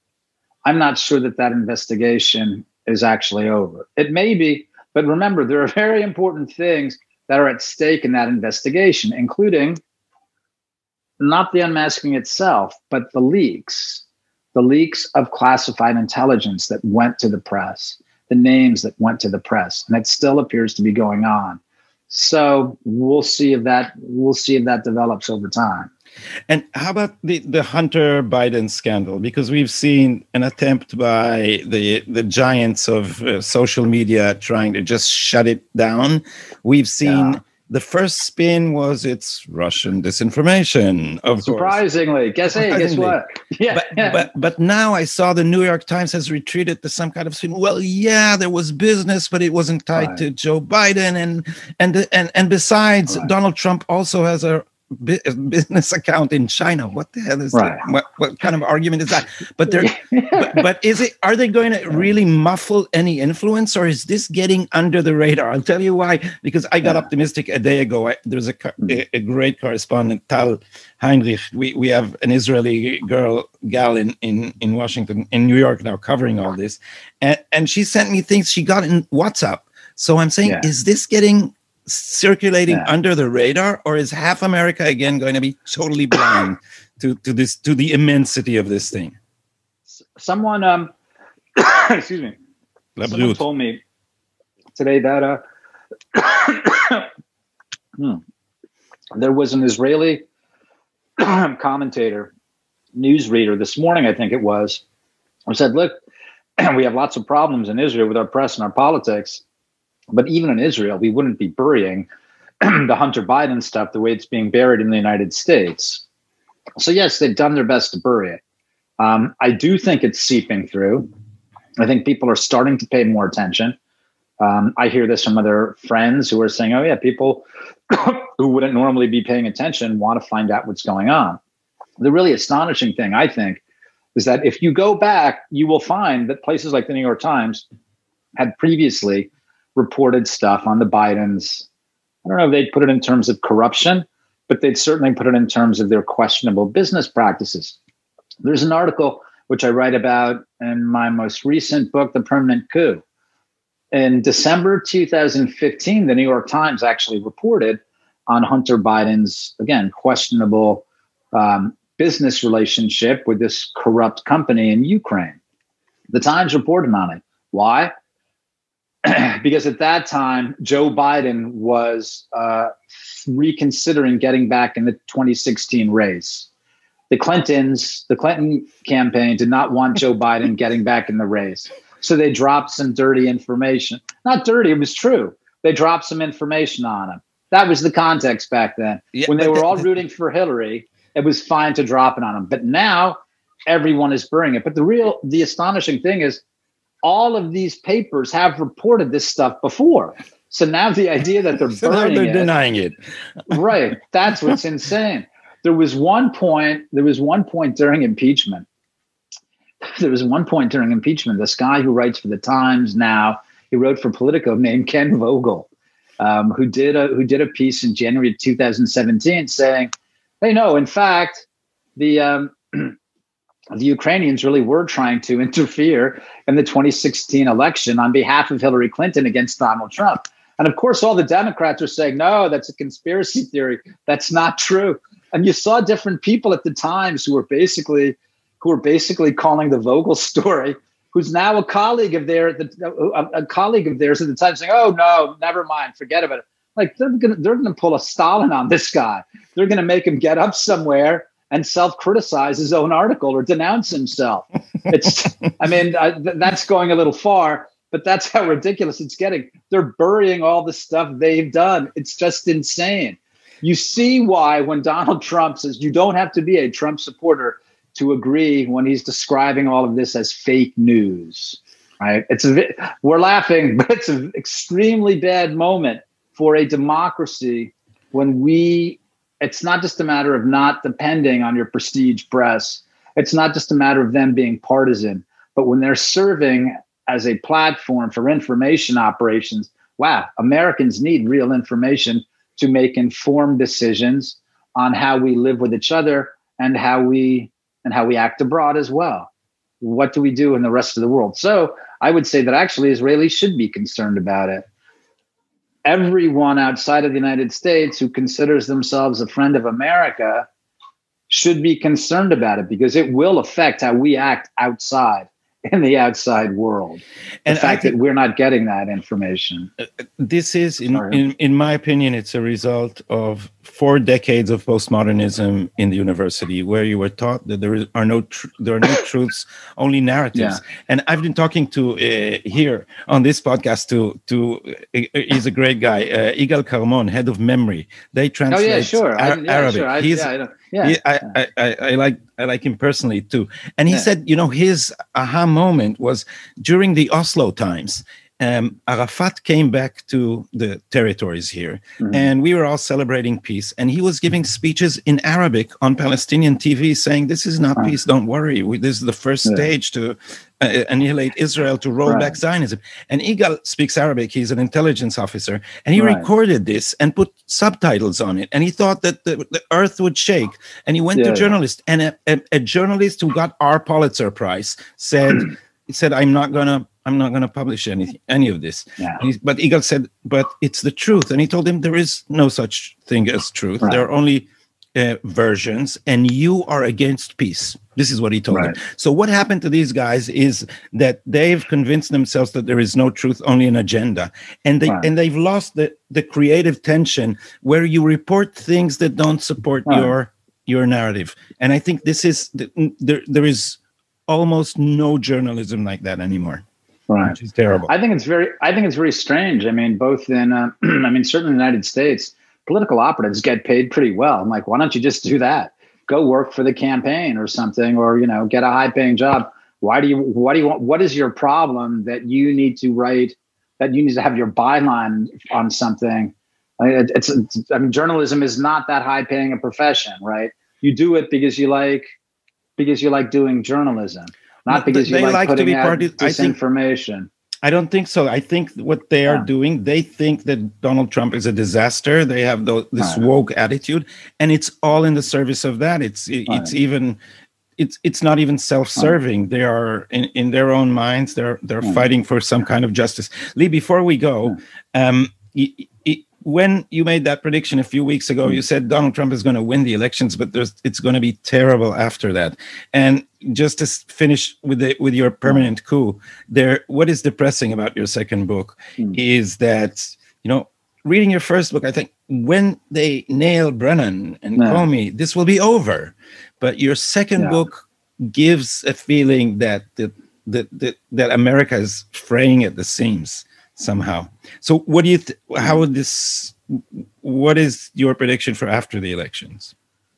I'm not sure that that investigation is actually over. It may be, but remember, there are very important things that are at stake in that investigation, including not the unmasking itself, but the leaks, the leaks of classified intelligence that went to the press, the names that went to the press, and it still appears to be going on. So we'll see if that we'll see if that develops over time. And how about the, the Hunter Biden scandal? Because we've seen an attempt by the the giants of uh, social media trying to just shut it down. We've seen. Yeah the first spin was it's Russian disinformation. Of surprisingly, course. guess hey, guess what? Yeah, but, but but now I saw the New York Times has retreated to some kind of spin. Well, yeah, there was business, but it wasn't tied right. to Joe Biden, and and and and besides, right. Donald Trump also has a Uh, business account in China. What the hell is right. that? What, what kind of argument is that? But they're, but, but, is it? Are they going to really muffle any influence, or is this getting under the radar? I'll tell you why. Because I got yeah. optimistic a day ago. I, there's a, mm. a, a great correspondent, Tal Heinrich. We we have an Israeli girl, gal in in in Washington, in New York now, covering all this, and and she sent me things she got in WhatsApp. So I'm saying, yeah. is this getting circulating yeah. under the radar, or is half America again going to be totally blind to, to this to the immensity of this thing? Someone, um, excuse me, someone told me today that uh, hmm, there was an Israeli commentator, newsreader this morning, I think it was, who said, "Look, we have lots of problems in Israel with our press and our politics." But even in Israel, we wouldn't be burying the Hunter Biden stuff the way it's being buried in the United States. So, yes, they've done their best to bury it. Um, I do think it's seeping through. I think people are starting to pay more attention. Um, I hear this from other friends who are saying, oh, yeah, people who wouldn't normally be paying attention want to find out what's going on. the really astonishing thing, I think, is that if you go back, you will find that places like the New York Times had previously reported stuff on the Bidens. I don't know if they'd put it in terms of corruption, but they'd certainly put it in terms of their questionable business practices. There's an article which I write about in my most recent book, The Permanent Coup. In December 2015, the New York Times actually reported on Hunter Biden's, again, questionable um, business relationship with this corrupt company in Ukraine. The Times reported on it. Why? because at that time, Joe Biden was uh, reconsidering getting back in the 2016 race. The Clintons, the Clinton campaign did not want Joe Biden getting back in the race. So they dropped some dirty information. Not dirty, it was true. They dropped some information on him. That was the context back then. Yeah, when they were all rooting for Hillary, it was fine to drop it on him. But now everyone is burning it. But the real, the astonishing thing is all of these papers have reported this stuff before. So now the idea that they're so burning they're it, denying it. right. That's what's insane. There was one point, there was one point during impeachment. There was one point during impeachment, this guy who writes for the Times now, he wrote for Politico named Ken Vogel, um, who did a who did a piece in January 2017 saying Hey, no, in fact, the um, the Ukrainians really were trying to interfere in the 2016 election on behalf of Hillary Clinton against Donald Trump. And of course, all the Democrats are saying, no, that's a conspiracy theory. That's not true. And you saw different people at the Times who were basically who were basically calling the Vogel story, who's now a colleague of theirs, a, colleague of theirs at the Times, saying, "Oh no, never mind, forget about it." Like they're gonna they're gonna pull a Stalin on this guy. They're gonna make him get up somewhere and self-criticize his own article or denounce himself. It's I mean I, th- that's going a little far, but that's how ridiculous it's getting. They're burying all the stuff they've done. It's just insane. You see why when Donald Trump says you don't have to be a Trump supporter to agree when he's describing all of this as fake news. Right? It's a we're laughing, but it's an extremely bad moment for a democracy when we it's not just a matter of not depending on your prestige press it's not just a matter of them being partisan but when they're serving as a platform for information operations wow americans need real information to make informed decisions on how we live with each other and how we and how we act abroad as well. What do we do in the rest of the world? So i would say that actually israelis should be concerned about it everyone outside of the United States who considers themselves a friend of America should be concerned about it because it will affect how we act outside in the outside world. And the fact that we're not getting that information. Uh, this is, in, in, in, my opinion, it's a result of four decades of postmodernism in the university, where you were taught that there are no tr- there are no truths, only narratives. Yeah. And I've been talking to uh, here on this podcast to to uh, he's a great guy, uh, Igal Carmon, head of MEMRI. They translate oh, yeah, sure. Ar- I, yeah, Arabic. Sure. I, he's, yeah, yeah, he, I, I, like I like him personally too. And he said, you know, his aha moment was during the Oslo times. Um, Arafat came back to the territories here, mm-hmm. and we were all celebrating peace. And he was giving speeches in Arabic on Palestinian TV, saying, "This is not peace. Don't worry. We, this is the first yeah. stage to uh, annihilate Israel, to roll right. back Zionism." And Igal speaks Arabic. He's an intelligence officer, and he right. recorded this and put subtitles on it. And he thought that the, the earth would shake. And he went yeah, to journalists, and a, a, a journalist who got our Pulitzer Prize said. he said, "I'm not gonna I'm not going to publish any any of this. Yeah. but Igal said, but it's the truth. And he told him there is no such thing as truth. Right. There are only uh, versions, and you are against peace. This is what he told right. him. So what happened to these guys is that they've convinced themselves that there is no truth, only an agenda, and they right. and they've lost the the creative tension where you report things that don't support your your narrative. And I think this is there. There is almost no journalism like that anymore right. which is terrible. I think it's very, I think it's very strange. I mean, both in, uh, I mean, certainly in the United States, political operatives get paid pretty well. I'm like, why don't you just do that? Go work for the campaign or something, or you know, get a high-paying job. Why do you? What do you want? What is your problem that you need to write? That you need to have your byline on something? I mean, it's, it's I mean, journalism is not that high-paying a profession, right? You do it because you like because you like doing journalism, not because you they like, like to be out part of- disinformation. I don't think so. I think what they are doing, they think that Donald Trump is a disaster. They have tho- this Right. woke attitude, and it's all in the service of that. It's it- it's even it's it's not even self-serving. They are in, in their own minds. They're they're Hmm. fighting for some kind of justice. Lee, before we go, um, y- when you made that prediction a few weeks ago, you said Donald Trump is going to win the elections, but there's, it's going to be terrible after that. And just to finish with the, with your permanent coup, there, what is depressing about your second book Hmm. is that you know, reading your first book, I think when they nail Brennan and Yeah. Comey, this will be over. But your second Yeah. book gives a feeling that that that that, that America is fraying at the seams somehow. So, what do you? Th- how would this? What is your prediction for after the elections,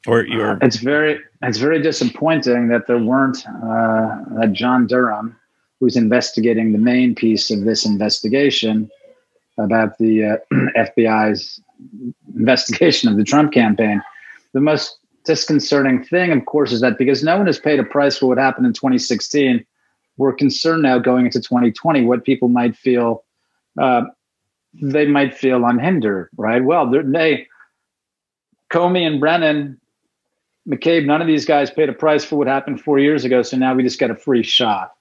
or your? It's very it's very disappointing that there weren't uh, that John Durham, who's investigating the main piece of this investigation about the uh, FBI's investigation of the Trump campaign. The most disconcerting thing, of course, is that because no one has paid a price for what happened in 2016, we're concerned now going into 2020 what people might feel. Uh, they might feel unhindered, right? Well, they, Comey and Brennan, McCabe, none of these guys paid a price for what happened four years ago. So now we just got a free shot.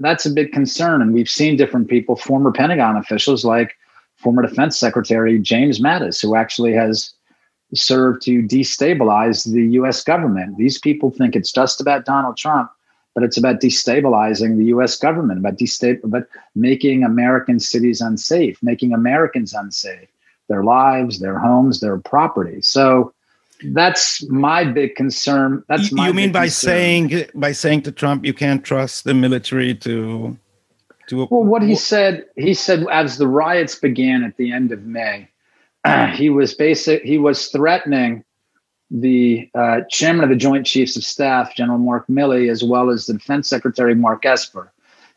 That's a big concern. And we've seen different people, former Pentagon officials like former Defense Secretary James Mattis, who actually has served to destabilize the US government. These people think it's just about Donald Trump, but it's about destabilizing the US government, about destab- about making American cities unsafe, making Americans unsafe, their lives, their homes, their property. So that's my big concern. That's you my you mean by concern. saying by saying to Trump, you can't trust the military to to. Well, what he said, he said as the riots began at the end of May, he was basic. He was threatening the uh, chairman of the Joint Chiefs of Staff, General Mark Milley, as well as the Defense Secretary Mark Esper,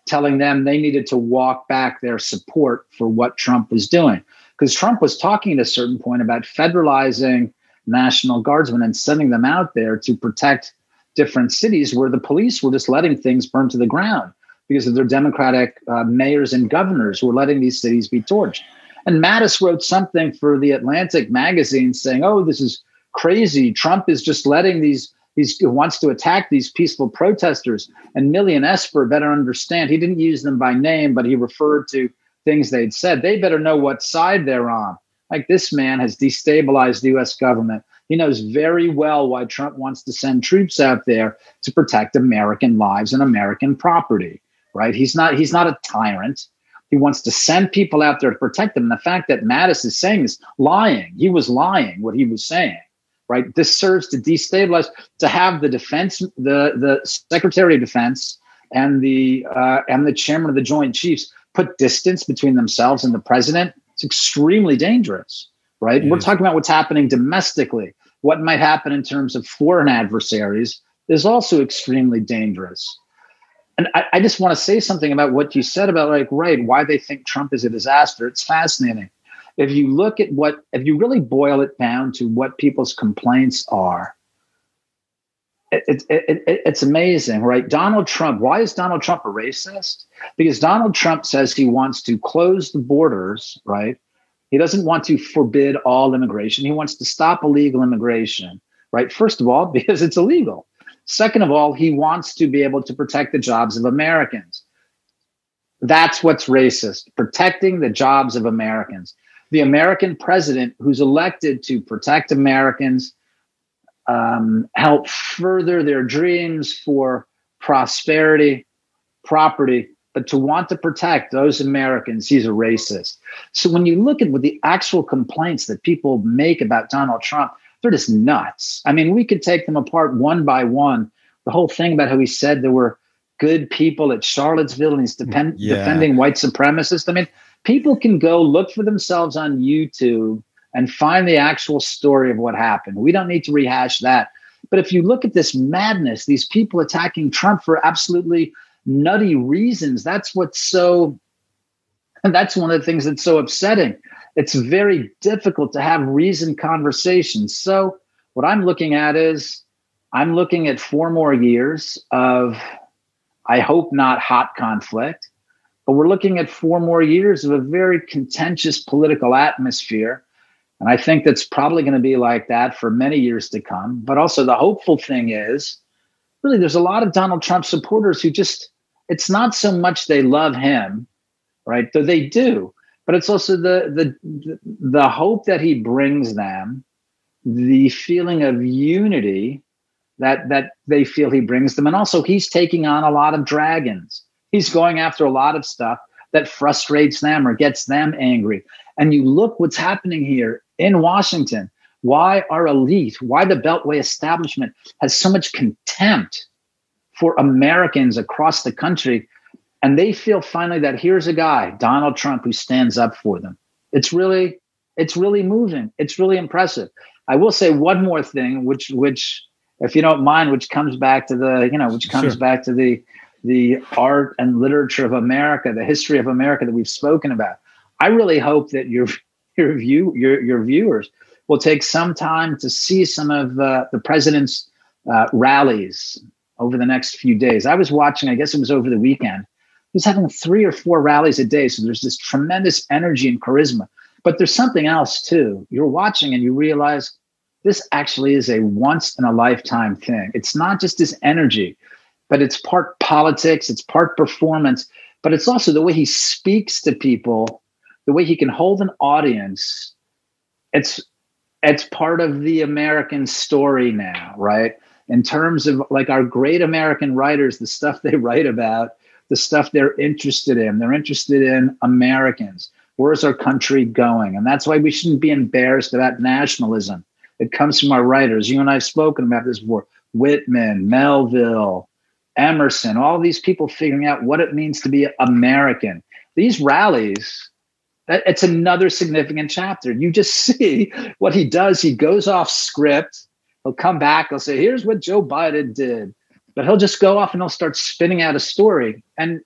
telling them they needed to walk back their support for what Trump was doing, because Trump was talking at a certain point about federalizing National Guardsmen and sending them out there to protect different cities where the police were just letting things burn to the ground because of their Democratic uh, mayors and governors who were letting these cities be torched. And Mattis wrote something for the Atlantic magazine saying, "Oh, this is crazy. Trump is just letting these." He's, he wants to attack these peaceful protesters. And Milley and Esper better understand. He didn't use them by name, but he referred to things they'd said. They better know what side they're on. Like this man has destabilized the US government. He knows very well why Trump wants to send troops out there to protect American lives and American property, right? He's not he's not a tyrant. He wants to send people out there to protect them. And the fact that Mattis is saying is lying. He was lying what he was saying, right? This serves to destabilize, to have the defense, the the Secretary of Defense and the uh, and the chairman of the Joint Chiefs put distance between themselves and the president. It's extremely dangerous, right? We're talking about what's happening domestically. What might happen in terms of foreign adversaries is also extremely dangerous. And I, I just want to say something about what you said about like, right, why they think Trump is a disaster. It's fascinating. If you look at what, if you really boil it down to what people's complaints are, it, it, it, it- it's amazing, right? Donald Trump, why is Donald Trump a racist? Because Donald Trump says he wants to close the borders, right? He doesn't want to forbid all immigration. He wants to stop illegal immigration, right? First of all, because it's illegal. Second of all, he wants to be able to protect the jobs of Americans. That's what's racist, protecting the jobs of Americans. The American president who's elected to protect Americans, um, help further their dreams for prosperity, property, but to want to protect those Americans, he's a racist. So when you look at what the actual complaints that people make about Donald Trump, they're just nuts. I mean, we could take them apart one by one. The whole thing about how he said there were good people at Charlottesville and he's depend- Yeah. defending white supremacists. I mean, people can go look for themselves on YouTube and find the actual story of what happened. We don't need to rehash that. But if you look at this madness, these people attacking Trump for absolutely nutty reasons, that's what's so, and that's one of the things that's so upsetting. It's very difficult to have reasoned conversations. So, what I'm looking at is I'm looking at four more years of, I hope not hot conflict, but we're looking at four more years of a very contentious political atmosphere. And I think that's probably going to be like that for many years to come. But also, the hopeful thing is really, there's a lot of Donald Trump supporters who just, it's not so much they love him, right? Though they do, but it's also the, the, the hope that he brings them, the feeling of unity that that they feel he brings them and also he's taking on a lot of dragons he's going after a lot of stuff that frustrates them or gets them angry. And you look what's happening here in washington. Why our elite why the beltway establishment has so much contempt for americans across the country and they feel finally that here's a guy donald trump who stands up for them. It's really it's really moving. It's really impressive. I will say one more thing which which if you don't mind, which comes back to the, you know, which comes sure. back to the the art and literature of America, the history of America that we've spoken about. I really hope that your your view your your viewers will take some time to see some of uh, the president's uh, rallies over the next few days. I was watching, I guess it was over the weekend. He's having three or four rallies a day, so there's this tremendous energy and charisma. But there's something else too. You're watching and you realize this actually is a once in a lifetime thing. It's not just his energy, but it's part politics, it's part performance, but it's also the way he speaks to people, the way he can hold an audience. It's it's part of the American story now, right? In terms of like our great American writers, the stuff they write about, the stuff they're interested in. They're interested in Americans. Where's our country going? And that's why we shouldn't be embarrassed about nationalism. It comes from our writers. You and I have spoken about this before. Whitman, Melville, Emerson, all these people figuring out what it means to be American. These rallies, it's another significant chapter. You just see what he does. He goes off script. He'll come back. He'll say, here's what Joe Biden did. But he'll just go off and he'll start spinning out a story. And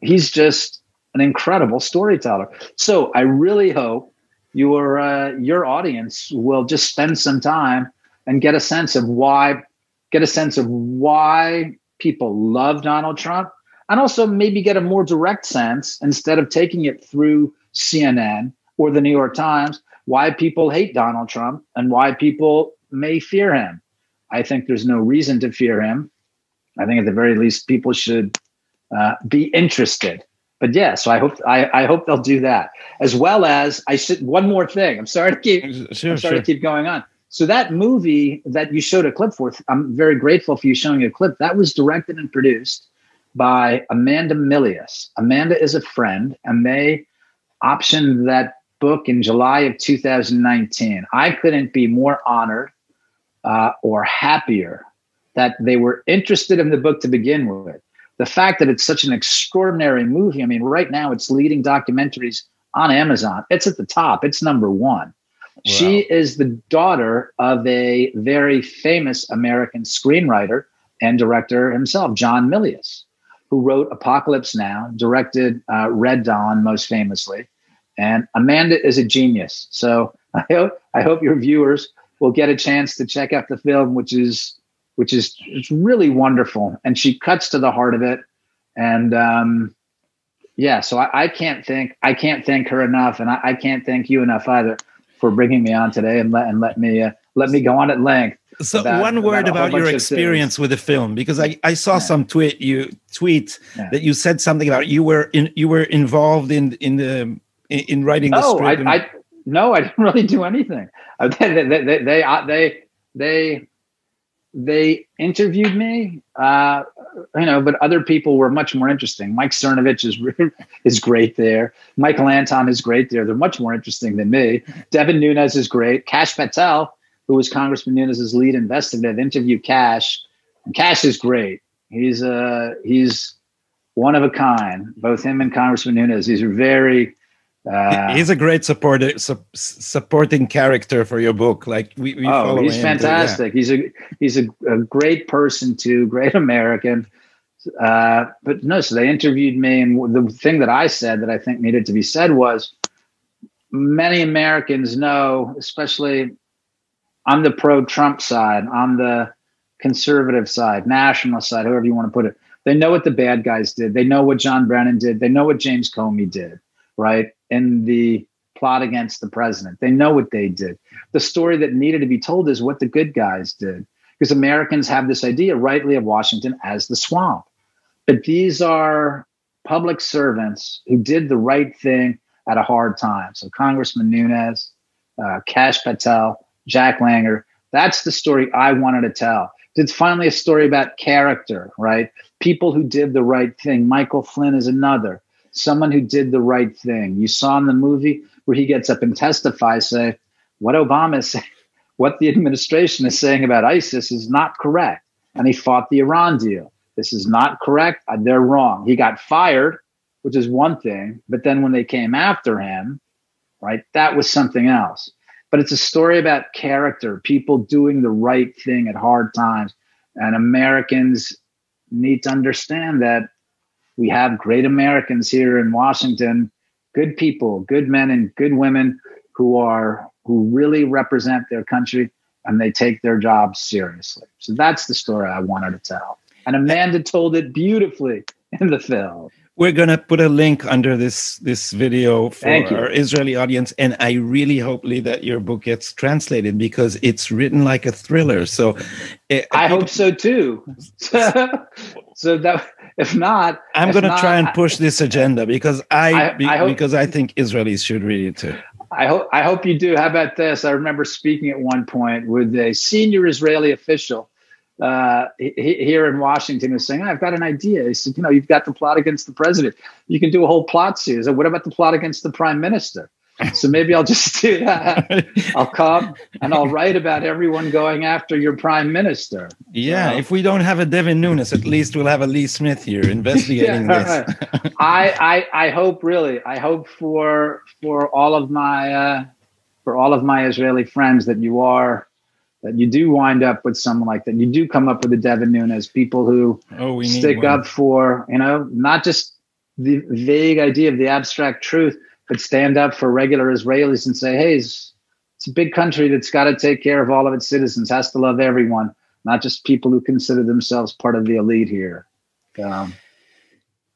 he's just an incredible storyteller. So I really hope your uh, your audience will just spend some time and get a sense of why get a sense of why people love Donald Trump and also maybe get a more direct sense instead of taking it through CNN or the New York Times why people hate Donald Trump and why people may fear him. I think there's no reason to fear him. I think at the very least people should uh, be interested but yeah, so I hope I, I hope they'll do that as well as I should one more thing. I'm sorry to keep sure, I'm sorry sure. to keep going on. So that movie that you showed a clip for, I'm very grateful for you showing a clip. That was directed and produced by Amanda Milius. Amanda is a friend, and they optioned that book in July of 2019. I couldn't be more honored uh, or happier that they were interested in the book to begin with the fact that it's such an extraordinary movie. I mean, right now it's leading documentaries on Amazon. It's at the top. It's number one. Wow. She is the daughter of a very famous American screenwriter and director himself, John Milius, who wrote Apocalypse Now, directed uh, Red Dawn most famously. And Amanda is a genius. So I hope, I hope your viewers will get a chance to check out the film, which is which is it's really wonderful. And she cuts to the heart of it. And um, yeah, so I, I can't thank I can't thank her enough, and I, I, can't thank you enough either for bringing me on today and let and let me uh, let me go on at length. So about, one word about, about your experience with the film, because I, I saw yeah. some tweet you tweet yeah. that you said something about you were in you were involved in in the in writing the oh, script. I, I no, I didn't really do anything. They they they they, they, they they interviewed me, uh, you know, but other people were much more interesting. Mike Cernovich is is great there. Michael Anton is great there. They're much more interesting than me. Devin Nunes is great. Kash Patel, who was Congressman Nunes's lead investigator, interviewed Kash. And Kash is great. He's uh he's one of a kind. Both him and Congressman Nunes. These are very uh, he's a great supporter, su- supporting character for your book. Like we, we oh, he's fantastic. yeah. He's a he's a, a, great person too, great American. Uh, but no, so they interviewed me, and the thing that I said that I think needed to be said was, many Americans know, especially on the pro-Trump side, on the conservative side, nationalist side, however you want to put it. They know what the bad guys did. They know what John Brennan did. They know what James Comey did, right? In the plot against the president. They know what they did. The story that needed to be told is what the good guys did. Because Americans have this idea, rightly, of Washington as the swamp. But these are public servants who did the right thing at a hard time. So Congressman Nunes, uh, Kash Patel, Jack Langer. That's the story I wanted to tell. It's finally a story about character, right? People who did the right thing. Michael Flynn is another, someone who did the right thing. You saw in the movie where he gets up and testifies, say, what Obama is saying, what the administration is saying about ISIS is not correct. And he fought the Iran deal. This is not correct. Uh, they're wrong. He got fired, which is one thing. But then when they came after him, right, that was something else. But it's a story about character, people doing the right thing at hard times. And Americans need to understand that we have great Americans here in Washington, good people, good men and good women who are who really represent their country and they take their jobs seriously. So that's the story I wanted to tell. And Amanda told it beautifully in the film. We're gonna put a link under this this video for our Israeli audience, and I really hopefully that your book gets translated because it's written like a thriller. So, eh, it, I hope so too. so that if not, I'm going to try and push this agenda because I, I, be, I hope, because I think Israelis should read it too. I hope I hope you do. How about this? I remember speaking at one point with a senior Israeli official uh, here in Washington was saying, I've got an idea. He said, you know, you've got the plot against the president. You can do a whole plot series. What about the plot against the prime minister? So maybe I'll just do that. I'll come and I'll write about everyone going after your prime minister. Yeah, so, if we don't have a Devin Nunes, at least we'll have a Lee Smith here investigating yeah, this. Right. I, I I hope really. I hope for for all of my uh, for all of my Israeli friends that you are that you do wind up with someone like that. You do come up with a Devin Nunes, people who oh, stick up for, you know, not just the vague idea of the abstract truth, but stand up for regular Israelis and say, hey, it's, it's a big country that's got to take care of all of its citizens, has to love everyone, not just people who consider themselves part of the elite here. Um,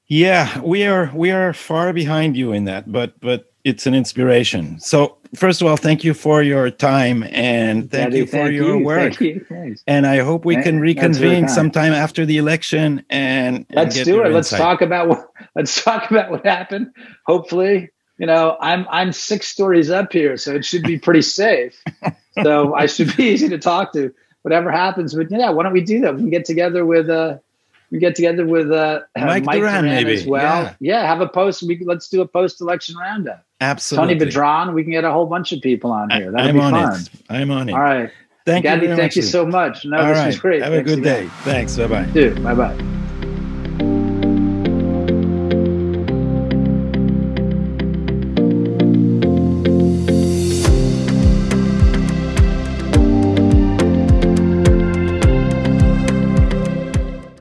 yeah, we are we are far behind you in that, but but it's an inspiration. So first of all, thank you for your time and thank Gadi, you for thank your you. work. You. And I hope we can reconvene sometime after the election and, and let's do it. Let's talk about what let's talk about what happened. Hopefully, you know, I'm I'm six stories up here, so it should be pretty safe. so I should be easy to talk to. Whatever happens, but yeah, why don't we do that? We can get together with uh we get together with uh, Mike, Mike Doran, Doran maybe. as well. Yeah. yeah. have a post. We let's do a post-election roundup. Absolutely, Tony Badran. We can get a whole bunch of people on here. That'd I'm be on fun. it. I'm on it. All right, Thank Gadi, you. thank you so much. No, All this right. was great. Have Thanks a good again. day. Thanks. Bye bye. Dude, bye bye.